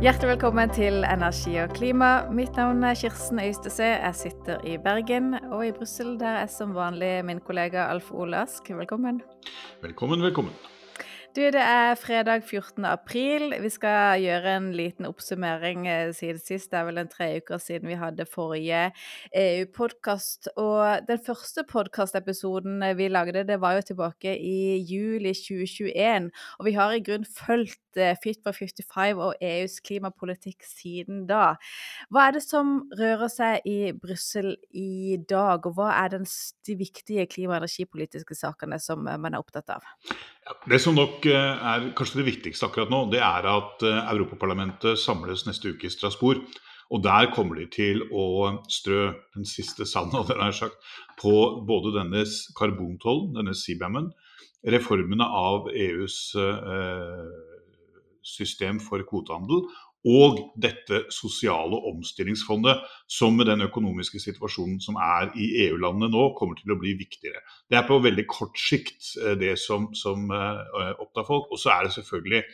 Hjertelig velkommen til Energi og klima. Mitt navn er Kirsten Øystese. Jeg sitter i Bergen, og i Brussel der er som vanlig min kollega Alf Ole Ask. Velkommen. Velkommen, velkommen. Du, det er fredag 14. april. Vi skal gjøre en liten oppsummering eh, siden sist. Det er vel en tre uker siden vi hadde forrige EU-podkast. Og den første podkastepisoden vi lagde, det var jo tilbake i juli 2021. Og vi har i grunn fulgt eh, Fit for 55 og EUs klimapolitikk siden da. Hva er det som rører seg i Brussel i dag, og hva er den, de viktige klima- og energipolitiske sakene som man er opptatt av? Det som nok eh, er kanskje det viktigste akkurat nå, det er at eh, Europaparlamentet samles neste uke i Strasbourg. Og der kommer de til å strø den siste sanden på både denne karbontollen, denne CBAM-en, reformene av EUs eh, system for kvotehandel og dette sosiale omstillingsfondet, som med den økonomiske situasjonen som er i EU-landene nå, kommer til å bli viktigere. Det er på veldig kort sikt eh, det som, som uh, opptar folk. Og så er det selvfølgelig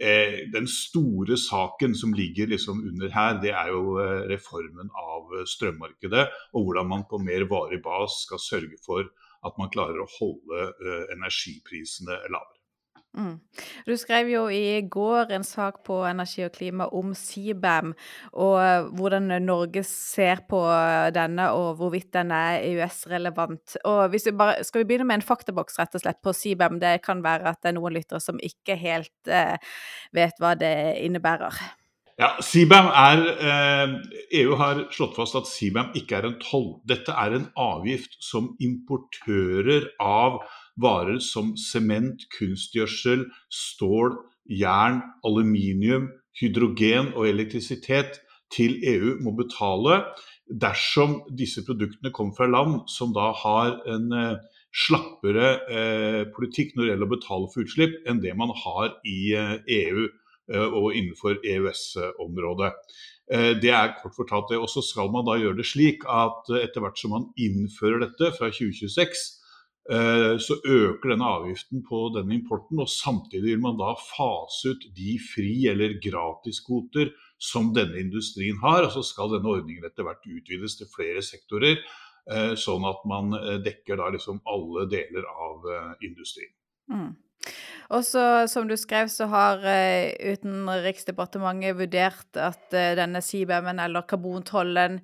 eh, den store saken som ligger liksom under her, det er jo eh, reformen av strømmarkedet. Og hvordan man på mer varig bas skal sørge for at man klarer å holde eh, energiprisene lavere. Mm. Du skrev jo i går en sak på Energi og klima om CBAM, og hvordan Norge ser på denne, og hvorvidt den er EØS-relevant. Og vi bare, Skal vi begynne med en faktaboks rett og slett på CBAM? Det kan være at det er noen lyttere som ikke helt eh, vet hva det innebærer. Ja, CBAM er, eh, EU har slått fast at CBAM ikke er en toll. Dette er en avgift som importører av varer som sement, kunstgjødsel, stål, jern, aluminium, hydrogen og elektrisitet til EU må betale dersom disse produktene kommer fra land som da har en eh, slappere eh, politikk når det gjelder å betale for utslipp, enn det man har i EU eh, og innenfor EØS-området. Det er kort fortalt det. Og så skal man da gjøre det slik at etter hvert som man innfører dette fra 2026, Eh, så øker denne avgiften på denne importen. Og samtidig vil man da fase ut de fri- eller gratiskvoter som denne industrien har. Og så skal denne ordningen etter hvert utvides til flere sektorer, eh, sånn at man eh, dekker da liksom alle deler av industrien. Mm. Og så, som du skrev, så har Utenriksdepartementet vurdert at denne CBAM-en, eller karbontollen,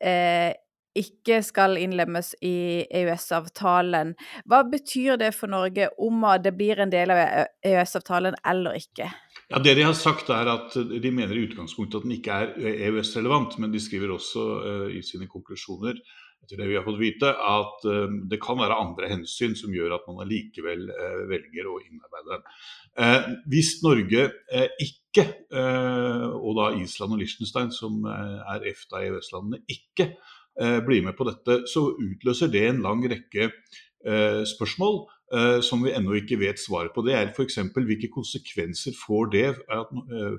eh, ikke skal innlemmes i EØS-avtalen. Hva betyr det for Norge om det blir en del av EØS-avtalen eller ikke? Ja, Det de har sagt er at de mener i utgangspunktet at den ikke er EØS-relevant, men de skriver også uh, i sine konklusjoner etter det vi har fått vite, at uh, det kan være andre hensyn som gjør at man allikevel uh, velger å innarbeide den. hvis Norge ikke, og da Island og Liechtenstein, som er EFTA-EØS-landene, ikke blir med på dette, så utløser det en lang rekke eh, spørsmål eh, som vi ennå ikke vet svaret på. Det er f.eks. hvilke konsekvenser får det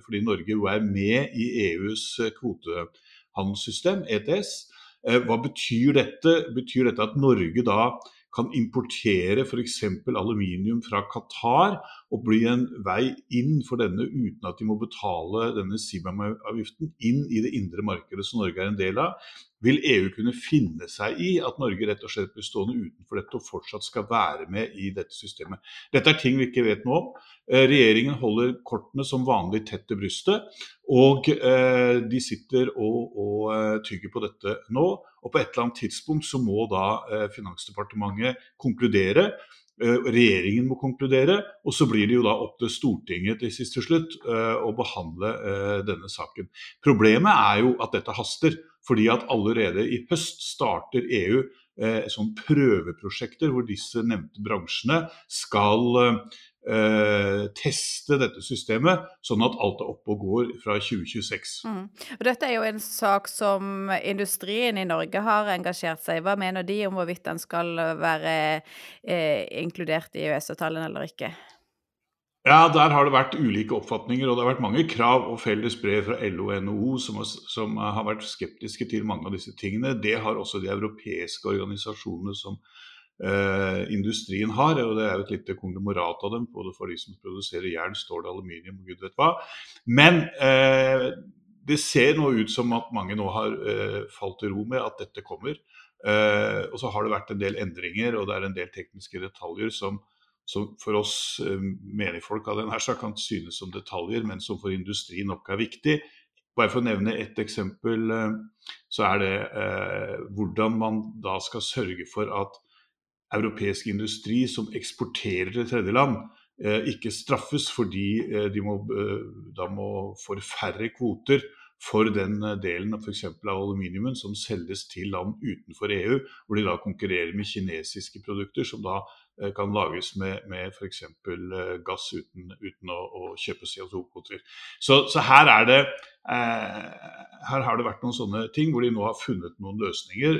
fordi Norge jo er med i EUs kvotehandelssystem, ETS. Hva betyr dette? Betyr dette at Norge da kan importere f.eks. aluminium fra Qatar og bli en vei inn for denne uten at de må betale denne CBAM-avgiften inn i det indre markedet som Norge er en del av. Vil EU kunne finne seg i at Norge rett og slett blir stående utenfor dette og fortsatt skal være med i dette systemet? Dette er ting vi ikke vet noe om. Eh, regjeringen holder kortene som vanlig tett til brystet. Og eh, de sitter og, og eh, tygger på dette nå. Og på et eller annet tidspunkt så må da Finansdepartementet konkludere. Eh, regjeringen må konkludere, og så blir det jo da opp til Stortinget til sist til slutt eh, å behandle denne saken. Problemet er jo at dette haster. Fordi at allerede i høst starter EU eh, sånn prøveprosjekter hvor disse nevnte bransjene skal eh, teste dette systemet, sånn at alt er oppe og går fra 2026. Mm. Og dette er jo en sak som industrien i Norge har engasjert seg i. Hva mener de om hvorvidt den skal være eh, inkludert i EØS-avtalen eller ikke? Ja, der har det vært ulike oppfatninger, og det har vært mange krav og felles brev fra LO og NHO som som har vært skeptiske til mange av disse tingene. Det har også de europeiske organisasjonene som eh, industrien har. og Det er jo et lite konglomerat av dem, både for de som produserer jern, stål, aluminium og gud vet hva. Men eh, det ser nå ut som at mange nå har eh, falt til ro med at dette kommer. Eh, og så har det vært en del endringer, og det er en del tekniske detaljer som, som for oss eh, menigfolk av den her sak kan synes som detaljer, men som for industrien nok er viktig. Bare for å nevne ett eksempel, eh, så er det eh, hvordan man da skal sørge for at europeisk industri som eksporterer til tredjeland, eh, ikke straffes fordi eh, de må, eh, da må få færre kvoter for den delen av av aluminiumen som selges til land utenfor EU, hvor de da konkurrerer med kinesiske produkter som da kan lages med, med f.eks. gass uten, uten å, å, kjøpe CO2-kvoter. Så, så, her er det her har det vært noen sånne ting hvor de nå har funnet noen løsninger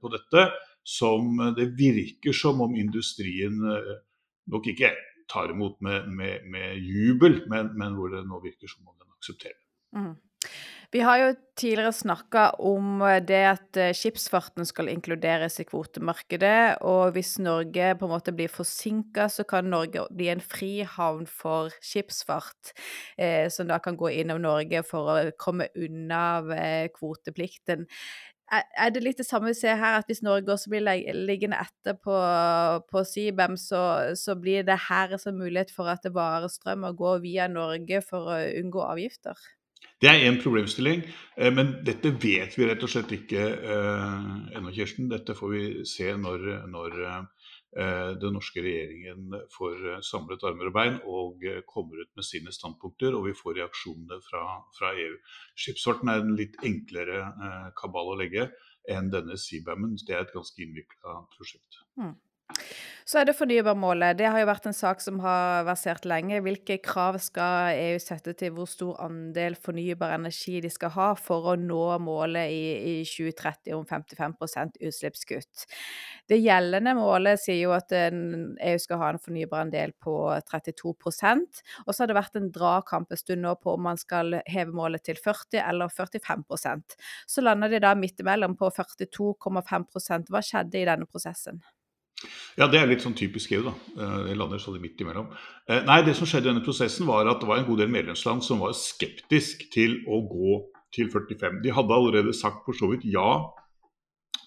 på dette som eh, det virker som om industrien eh, nok ikke tar imot med, med, med jubel, men, men, hvor det nå virker som om den aksepterer. Mm. Vi har jo tidligere snakka om eh, det at skipsfarten skal inkluderes i kvotemarkedet. Og hvis Norge på en måte blir forsinka, så kan Norge bli en frihavn for skipsfart. Eh, som da kan gå innom Norge for å komme unna kvoteplikten er det litt det samme vi ser her, at hvis Norge også blir liggende etter på, på Sibem, så, så, blir det her som mulighet for at det varestrømmer går via Norge for å unngå avgifter? Det er én problemstilling, eh, men dette vet vi rett og slett ikke eh, ennå, Kirsten. Dette får vi se når, når Eh, den norske regjeringen får eh, samlet armer og bein og eh, kommer ut med sine standpunkter, og vi får reaksjonene fra, fra EU. Skipsfarten er en litt enklere kabal å legge enn denne CBAM-en. Det er et ganske innvikla prosjekt. Mm. Så er det fornybarmålet. Det har jo vært en sak som har versert lenge. Hvilke krav skal EU sette til hvor stor andel fornybar energi de skal ha for å nå målet i, i 2030 om 55% utslippskutt? Det gjeldende målet sier jo at EU skal ha en fornybar andel på 32% Og så har det vært en dragkamp en stund nå på om man skal heve målet til 40 eller 45% Så lander de da midt imellom på 42,5% Hva skjedde i denne prosessen? Ja, det er litt sånn typisk EU, da. Eh, det lander sånn midt imellom. Eh, nei, det som skjedde i denne prosessen, var at det var en god del medlemsland som var skeptisk til å gå til 45. De hadde allerede sagt for så vidt ja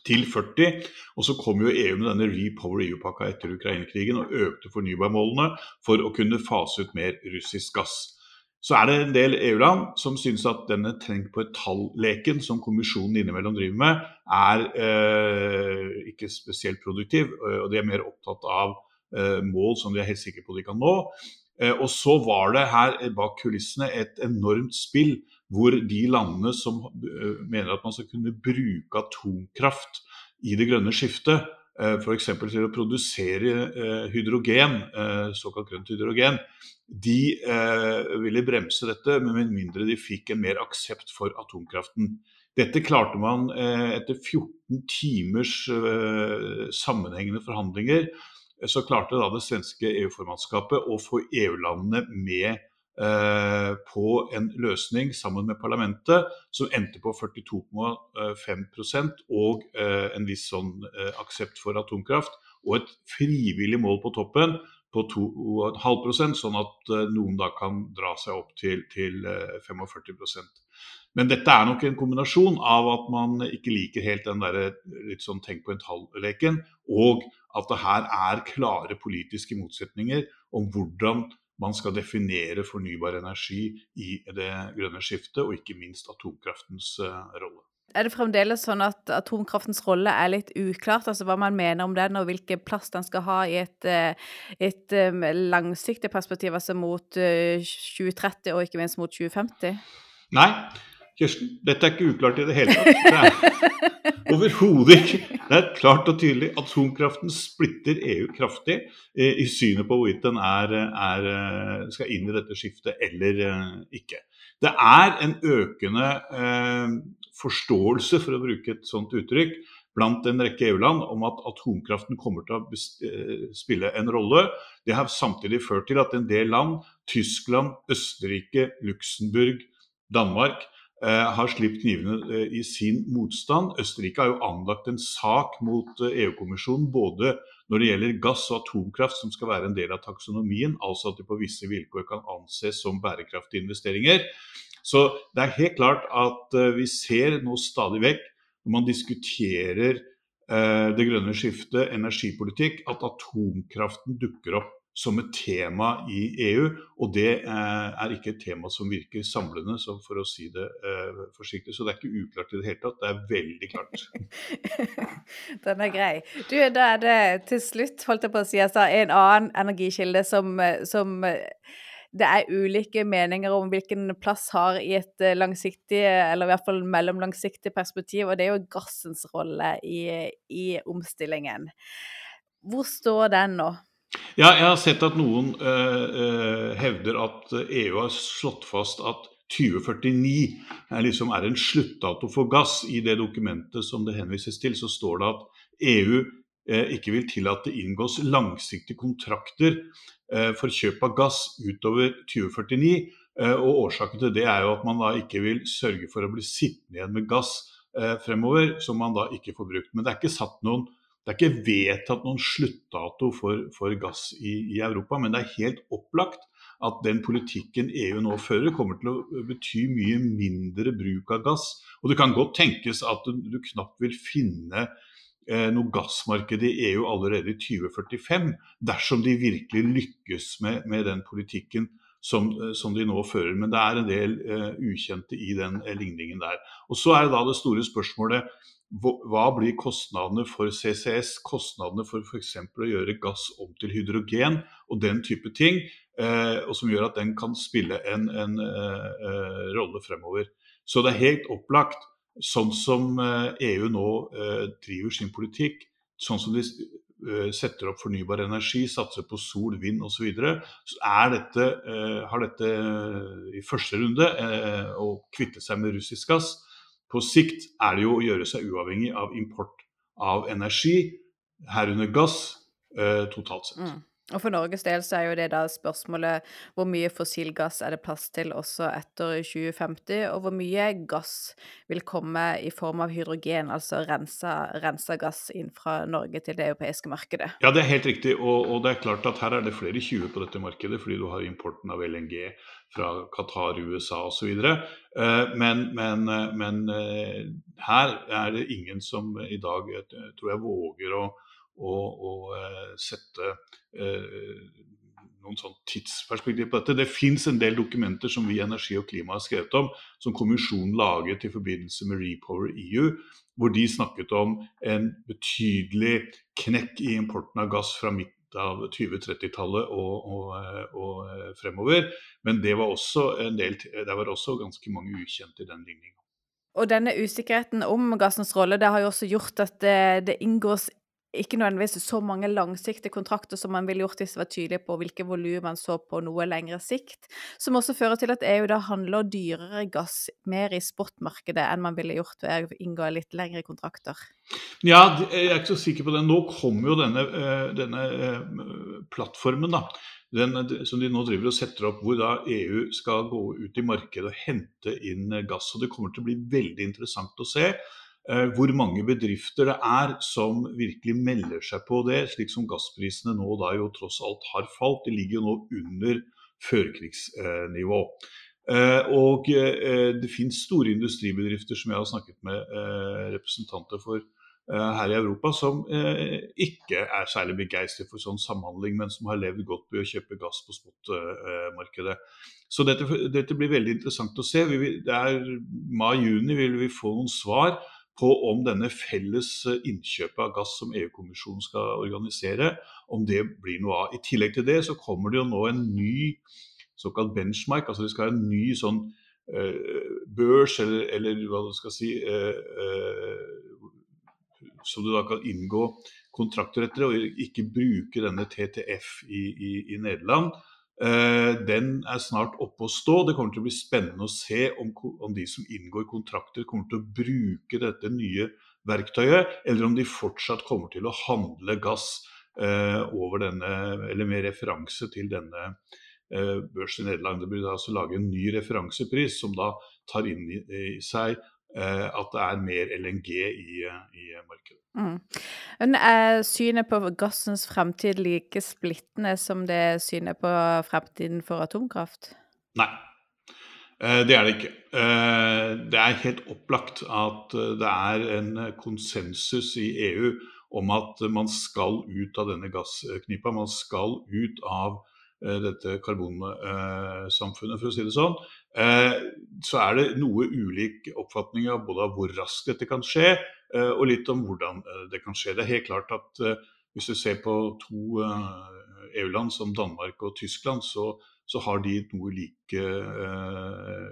til 40. Og så kom jo EU med denne Repower EU-pakka etter Ukraina-krigen og økte fornybarmålene for å kunne fase ut mer russisk gass. Så er det en del EU-land som syns at denne trengt på et tall-leken som kommisjonen innimellom driver med, er eh, ikke spesielt produktiv. Og de er mer opptatt av eh, mål som de er helt sikre på de kan nå. Eh, og så var det her bak kulissene et enormt spill hvor de landene som eh, mener at man skal kunne bruke atomkraft i det grønne skiftet, eh, f.eks. til å produsere eh, hydrogen, såkalt grønt hydrogen, de ville bremse dette med mindre de fikk en mer aksept for atomkraften. Dette klarte man etter 14 timers sammenhengende forhandlinger. Så klarte da det svenske EU-formannskapet å få EU-landene med Eh, på en løsning sammen med parlamentet som endte på 42,5% og eh, en viss sånn eh, aksept for atomkraft, og et frivillig mål på toppen på 2,5% sånn at noen da kan dra seg opp til, til 45 Men dette er nok en kombinasjon av at man ikke liker helt den der litt sånn tenk på en tall-leken, og at det her er klare politiske motsetninger om hvordan man skal definere fornybar energi i det grønne skiftet, og ikke minst atomkraftens eh, rolle. Er det fremdeles sånn at atomkraftens rolle er litt uklart, altså hva man mener om den, og hvilken plass den skal ha i et, eh, et eh, langsiktig perspektiv, altså mot 2030 og ikke minst mot 2050? Nei, Kirsten, dette er ikke uklart i det hele tatt. Overhodet ikke. Det er klart og tydelig. Atomkraften splitter EU kraftig eh, i synet på hvorvidt den er, er, eh, skal inn i dette skiftet eller eh, ikke. Det er en økende eh, forståelse, for å bruke et sånt uttrykk, blant en rekke EU-land om at atomkraften kommer til å spille en rolle. Det har samtidig ført til at en del land, Tyskland, Østerrike, Luxembourg, Danmark, har sluppet knivene i sin motstand. Østerrike har jo anlagt en sak mot EU-kommisjonen både når det gjelder gass og atomkraft, som skal være en del av taksonomien, altså at de på visse vilkår kan anses som bærekraftige investeringer. Så det er helt klart at vi ser nå stadig vekk, når man diskuterer det grønne skiftet, energipolitikk, at atomkraften dukker opp som et tema i EU. Og det er ikke et tema som virker samlende, for å si det eh, forsiktig. Så det er ikke uklart i det hele tatt. Det er veldig klart. Den er grei. Du, da er det til slutt, holdt jeg på å si, altså en annen energikilde som, som det er ulike meninger om hvilken plass har i et langsiktig, eller i hvert fall mellomlangsiktig perspektiv, og det er jo gassens rolle i, i omstillingen. Hvor står den nå? Ja, jeg har sett at noen eh, hevder at EU har slått fast at 2049 er, liksom, er en sluttdato for gass. I det dokumentet som det henvises til, så står det at EU eh, ikke vil tillate inngås langsiktige kontrakter eh, for kjøp av gass utover 2049. og Årsaken til det er jo at man da ikke vil sørge for å bli sittende igjen med gass fremover, som man da ikke får brukt. Men det er ikke satt noen det er ikke vedtatt noen sluttdato for, for gass i, i, Europa, men det er helt opplagt at den politikken EU nå fører, kommer til å bety mye mindre bruk av gass. Og det kan godt tenkes at du, du knapt vil finne eh, noe gassmarked i EU allerede i 2045, dersom de virkelig lykkes med, med den politikken som, som, de nå fører. Men det er en del uh, ukjente i den uh, ligningen der. Og Så er da det store spørsmålet hva blir kostnadene for CCS, kostnadene for f.eks. å gjøre gass om til hydrogen og den type ting, eh, og som gjør at den kan spille en, en eh, rolle fremover. Så det er helt opplagt, sånn som EU eh, e nå eh, driver sin politikk, sånn som de eh, setter opp fornybar energi, satser på sol, vind osv., så, videre, så er dette, eh, har dette i første runde å kvitte seg med russisk gass på sikt er det jo å gjøre seg uavhengig av import av energi, herunder gass, eh, totalt sett. Mm. Og For Norges del så er jo det da spørsmålet hvor mye fossil gass er det plass til også etter 2050, og hvor mye gass vil komme i form av hydrogen, altså rensa, rensa gass inn fra Norge til det europeiske markedet? Ja, det er helt riktig, og, og det er klart at her er det flere 20 på dette markedet, fordi du har importen av LNG fra Qatar, USA osv. Eh, men, men, eh, men eh, her er det ingen som i dag tror jeg våger å og, og uh, sette uh, noen sånn tidsperspektiv på dette. Det fins en del dokumenter som vi i Energi og Klima har skrevet om, som kommisjonen laget i forbindelse med Repower EU, hvor de snakket om en betydelig knekk i importen av gass fra midten av 2030-tallet og, og, eh, og, fremover. Men det var, også en del, det var også ganske mange ukjente i den ligninga. Og denne usikkerheten om gassens rolle det har jo også gjort at det, det inngås ikke nødvendigvis så mange langsiktige kontrakter som man ville gjort hvis det var tydelig på hvilke volum man så på noe lengre sikt, som også fører til at EU da handler dyrere gass mer i spotmarkedet enn man ville gjort ved å inngå litt lengre kontrakter. Ja, jeg er ikke så sikker på det. Nå kommer jo denne, eh, denne eh, plattformen, da. Den, som de nå driver og setter opp, hvor da EU skal gå ut i markedet og hente inn gass. og Det kommer til å bli veldig interessant å se Eh, hvor mange bedrifter det er som virkelig melder seg på det, slik som gassprisene nå da jo tross alt har falt. De ligger jo nå under førkrigsnivå. Eh, og eh, det finnes store industribedrifter som jeg har snakket med representanter for her i Europa, som ikke er særlig begeistret for sånn samhandling, men som har levd godt ved å kjøpe gass på spotmarkedet. Så dette, dette, blir veldig interessant å se. det er Mai-juni vil vi få noen svar på om denne felles eh, innkjøpet av gass som EU-kommisjonen skal organisere, om det blir noe av. I tillegg til det så kommer det jo nå en ny såkalt benchmark. altså Det skal være en ny sånn eh, børs, eller, eller, hva du skal si eh, eh, Som du da kan inngå kontrakter etter og ikke bruke denne TTF i, i, i Nederland. Eh, den er snart oppe å stå. Det kommer til å bli spennende å se om, om, de som inngår kontrakter, kommer til å bruke dette nye verktøyet, eller om de fortsatt kommer til å handle gass eh, over denne, eller med referanse til denne børsen i Nederland. Det blir altså lage en ny referansepris som da tar inn i, i seg at det er mer LNG i, i markedet. Mm. Men er synet på gassens fremtid like splittende som det synet på fremtiden for atomkraft? Nei, det er det ikke. Det er helt opplagt at det er en konsensus i EU om at man skal ut av denne gassknipa. Man skal ut av dette karbonsamfunnet, for å si det sånn. Så er det noe ulik oppfatning av både av hvor raskt dette kan skje, og litt om hvordan det kan skje. Det er helt klart at hvis du ser på to EU-land som Danmark og Tyskland, så så har de noe like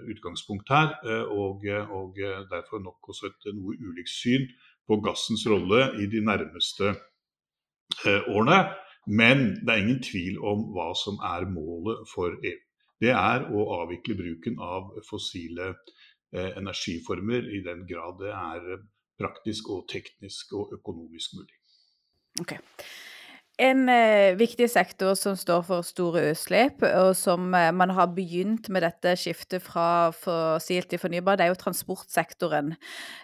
utgangspunkt her. Og, og, derfor nok også et noe ulikt syn på gassens rolle i de nærmeste årene. Men det er ingen tvil om hva som er målet for EU. Det er å avvikle bruken av fossile energiformer i den grad det er praktisk og teknisk og økonomisk mulig. Okay. En eh, viktig sektor som står for store utslipp, og som eh, man har begynt med dette skiftet fra fossilt til fornybar, det er jo transportsektoren.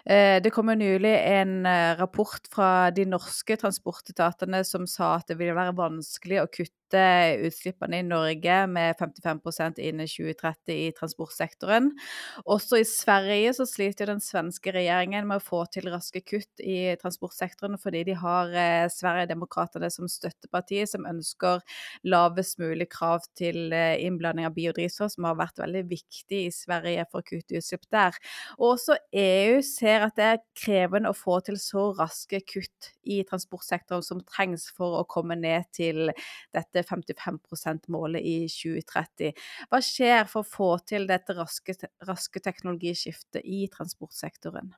Eh, det kom nylig en eh, rapport fra de norske transportetatene som sa at det ville være vanskelig å kutte utslippene i Norge med 55% innen 2030 i transportsektoren. Også i Sverige så sliter den svenske regjeringen med å få til raske kutt i transportsektoren, fordi de har eh, Sverigedemokraterna som støtteparti, som ønsker lavest mulig krav til eh, innblanding av biodrivstoff, som har vært veldig viktig i Sverige for å kutte utslipp der. Og også EU ser at det er krevende å få til så raske kutt i transportsektoren som trengs for å komme ned til dette 55 %-målet i 2030. Hva skjer for å få til dette raske, raske teknologiskiftet i transportsektoren?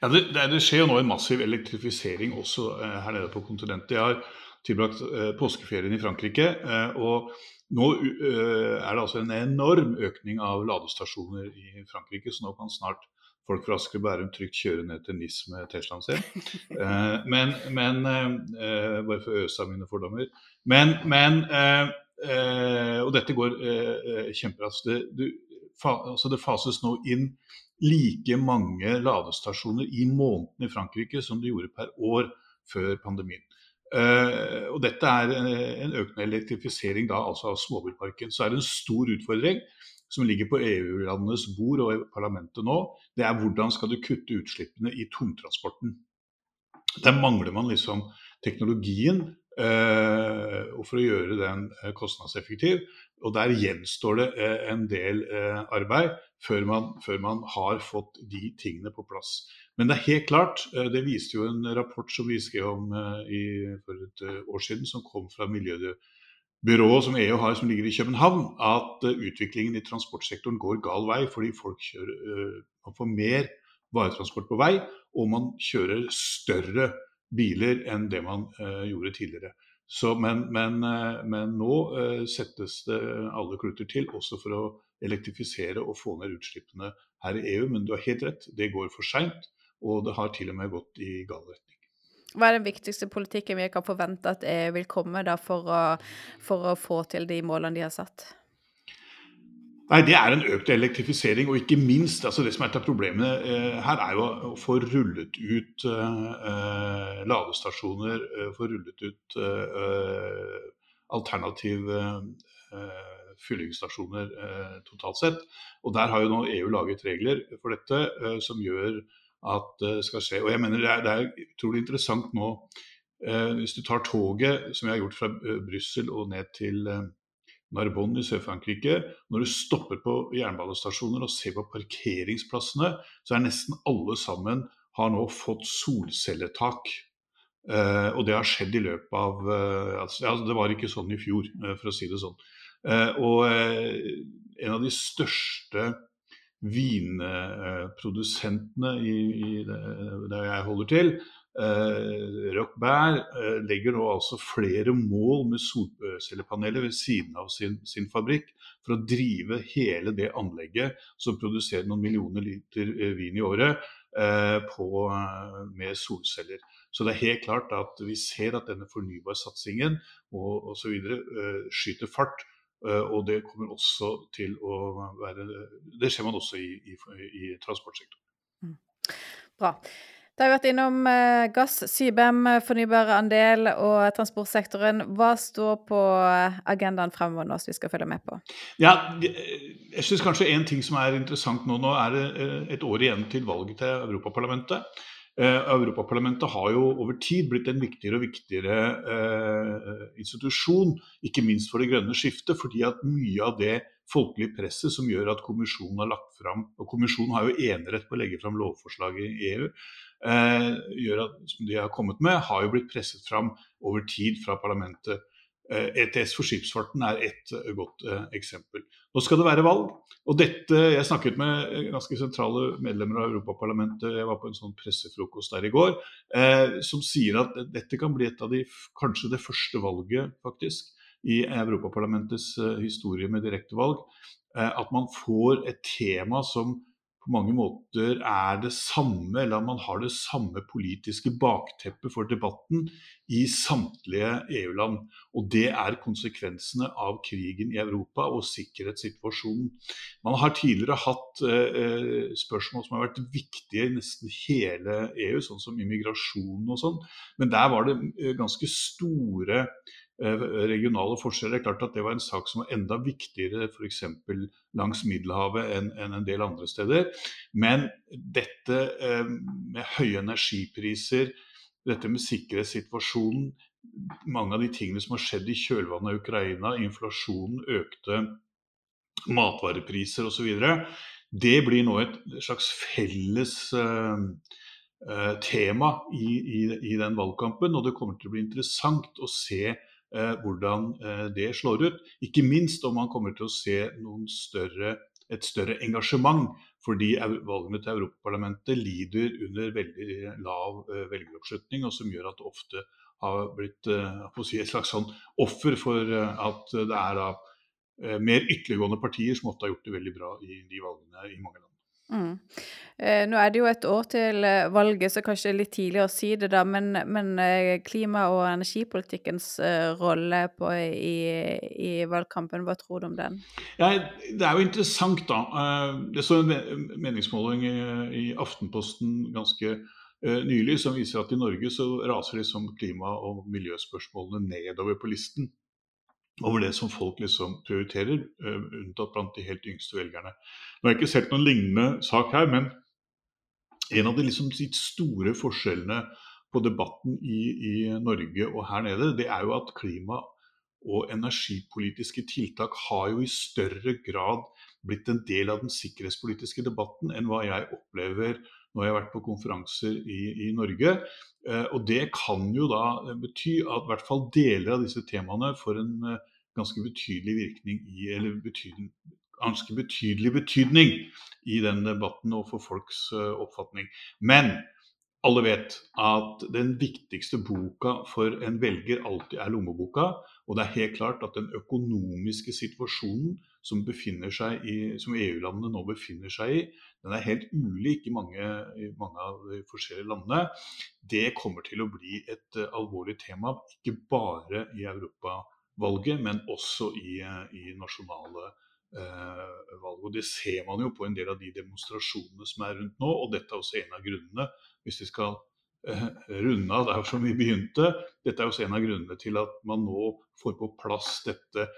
Ja, det, det, skjer jo nå en massiv elektrifisering også eh, her nede på kontinentet. Jeg har tilbrakt eh, påskeferien i Frankrike. Eh, og nå eh, er det altså en enorm økning av ladestasjoner i Frankrike, så nå kan snart folk fra Asker og Bærum trygt kjøre ned til NIS med Teslaen sin. Eh, men, men eh, Bare for å øse av mine fordommer. Men, men eh, Og dette går kjemperaskt. Det, altså det fases nå inn like mange ladestasjoner i måneden i Frankrike som det gjorde per år før pandemien. Uh, og dette er en økende elektrifisering da, altså av småbilparken. Så er det en stor utfordring som ligger på EU-landenes bord og i parlamentet nå, det er hvordan skal du kutte utslippene i tungtransporten. Der mangler man liksom teknologien eh, for å gjøre den eh, kostnadseffektiv. Og der gjenstår det eh, en del eh, arbeid før man, før man, har fått de tingene på plass. Men det er helt klart, eh, det viste jo en rapport som vi skrev om eh, i, for et år siden, som kom fra Miljødirektoratet byrået som EU har som ligger i København, at uh, utviklingen i transportsektoren går gal vei fordi folk kjører, uh, man får mer varetransport på vei, og man kjører større biler enn det man uh, gjorde tidligere. Så, men, men, men, nå settes det alle kluter til, også for å elektrifisere og få ned utslippene her i EU. Men du har helt rett, det går for seint, og det har til og med gått i gal retning. Hva er den viktigste politikken vi kan forvente at EU vil komme da for å, for å få til de målene de har satt? Nei, Det er en økt elektrifisering, og ikke minst altså det som er et av problemene eh, her, er jo å få rullet ut eh, ladestasjoner, eh, få rullet ut eh, alternative eh, fyllingsstasjoner eh, totalt sett. Og Der har jo nå EU laget regler for dette som gjør at det skal skje. Og jeg mener Det er, det er utrolig interessant nå eh, hvis du tar toget, som jeg har gjort fra eh, Brussel og ned til eh, Narbonne i Sør-Frankrike. Når du stopper på jernbanestasjoner og ser på parkeringsplassene, så er nesten alle sammen har nå fått solcelletak. Eh, og det har skjedd i løpet av eh, altså, Det var ikke sånn i fjor, eh, for å si det sånn. og en av de største vinprodusentene i, i der jeg holder til, eh, Rockbær, eh, legger nå altså flere mål med solcellepaneler ved siden av sin, sin, fabrikk for å drive hele det anlegget som produserer noen millioner liter eh, vin i året, eh, på, eh, med solceller. Så det er helt klart at vi ser at denne fornybarsatsingen osv. Eh, skyter fart. Og det kommer også til å være Det ser man også i, i, i transportsektoren. Mm. Bra. Da har vi vært innom eh, gass, Sybem, fornybar andel og transportsektoren. Hva står på agendaen fremover nå som vi skal følge med på? Ja, jeg synes kanskje en ting som er interessant nå, nå er det eh, et år igjen til valget til Europaparlamentet. Eh, Europaparlamentet har jo over tid blitt en viktigere og viktigere eh, institusjon, ikke minst for det grønne skiftet, fordi at mye av det folkelige presset som gjør at kommisjonen har lagt fram, og kommisjonen har jo enerett på å legge fram lovforslag i EU, eh, gjør at, som de har kommet med, har jo blitt presset fram over tid fra parlamentet. Eh, ETS for skipsfarten er ett eh, godt eh, eksempel. Nå skal det være valg. og dette, Jeg snakket med eh, ganske sentrale medlemmer av Europaparlamentet, jeg var på en sånn pressefrokost der i går, eh, som sier at dette kan bli et av de, kanskje det første valget faktisk, i Europaparlamentets historie med direktevalg. At man får et tema som på mange måter er det samme, eller at man har det samme politiske bakteppet for debatten i samtlige EU-land. Og det er konsekvensene av krigen i Europa og sikkerhetssituasjonen. Man har tidligere hatt eh, spørsmål som har vært viktige i nesten hele EU, sånn som immigrasjon og sånn, men der var det eh, ganske store regionale forskjeller. Det er klart at det var en sak som var enda viktigere f.eks. langs Middelhavet enn en del andre steder. Men dette eh, med høye energipriser, dette med sikkerhetssituasjonen, mange av de tingene som har skjedd i kjølvannet av Ukraina, inflasjonen, økte matvarepriser osv., det blir nå et slags felles uh, tema i, i, i, den valgkampen. Og det kommer til å bli interessant å se Eh, hvordan eh, det slår ut. Ikke minst om man kommer til å se større, et større engasjement. Fordi valgene til Europaparlamentet lider under veldig lav eh, velgeroppslutning, og som gjør at det ofte har blitt si, et slags sånn offer for at det er da, mer ytterliggående partier som ofte har gjort det veldig bra i de valgene i mange land. Mm. Eh, nå er det jo et år til eh, valget, så kanskje det er litt tidlig å si det, da. Men, men eh, klima- og energipolitikkens rolle på, i, i, valgkampen, hva tror du om den? Ja, det er jo interessant, da. Det så en meningsmåling i, i Aftenposten ganske nylig som viser at i Norge så raser liksom klima- og miljøspørsmålene nedover på listen over det som folk liksom prioriterer, unntatt blant de helt yngste velgerne. Nå har jeg ikke sett noen lignende sak her, men en av de liksom store forskjellene på debatten i, i, Norge og her nede, det er jo at klima- og energipolitiske tiltak har jo i større grad blitt en del av den sikkerhetspolitiske debatten enn hva jeg opplever når jeg har vært på konferanser i, i Norge. Eh, og det kan jo da bety at i hvert fall deler av disse temaene får en eh, ganske betydelig virkning i, eller betydning, ganske betydelig betydning i den debatten og for folks eh, oppfatning. Men alle vet at den viktigste boka for en velger alltid er lommeboka. Og det er helt klart at den økonomiske situasjonen som, som EU-landene nå befinner seg i, den er helt ulik i mange, i mange, av de forskjellige landene. Det kommer til å bli et uh, alvorlig tema, ikke bare i europavalget, men også i, uh, i nasjonale Eh, valg. Og Det ser man jo på en del av de demonstrasjonene som er rundt nå. og Dette er også en av grunnene, hvis vi skal eh, runde av der som vi begynte, dette er også en av grunnene til at man nå får på plass dette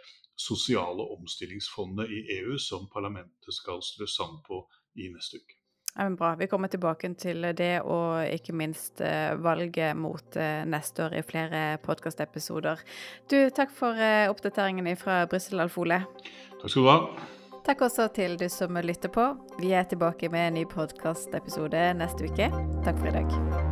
sosiale omstillingsfondet i EU som parlamentet skal strø sand på i neste uke. Ja, men bra. Vi kommer tilbake til det, og ikke minst eh, valget mot eh, neste år i flere podkastepisoder. Du, takk for eh, oppdateringen fra Brussel, Alf Ole. Takk skal du ha. Takk også til du som lytter på. Vi er tilbake med en ny podkastepisode neste uke. Takk for i dag.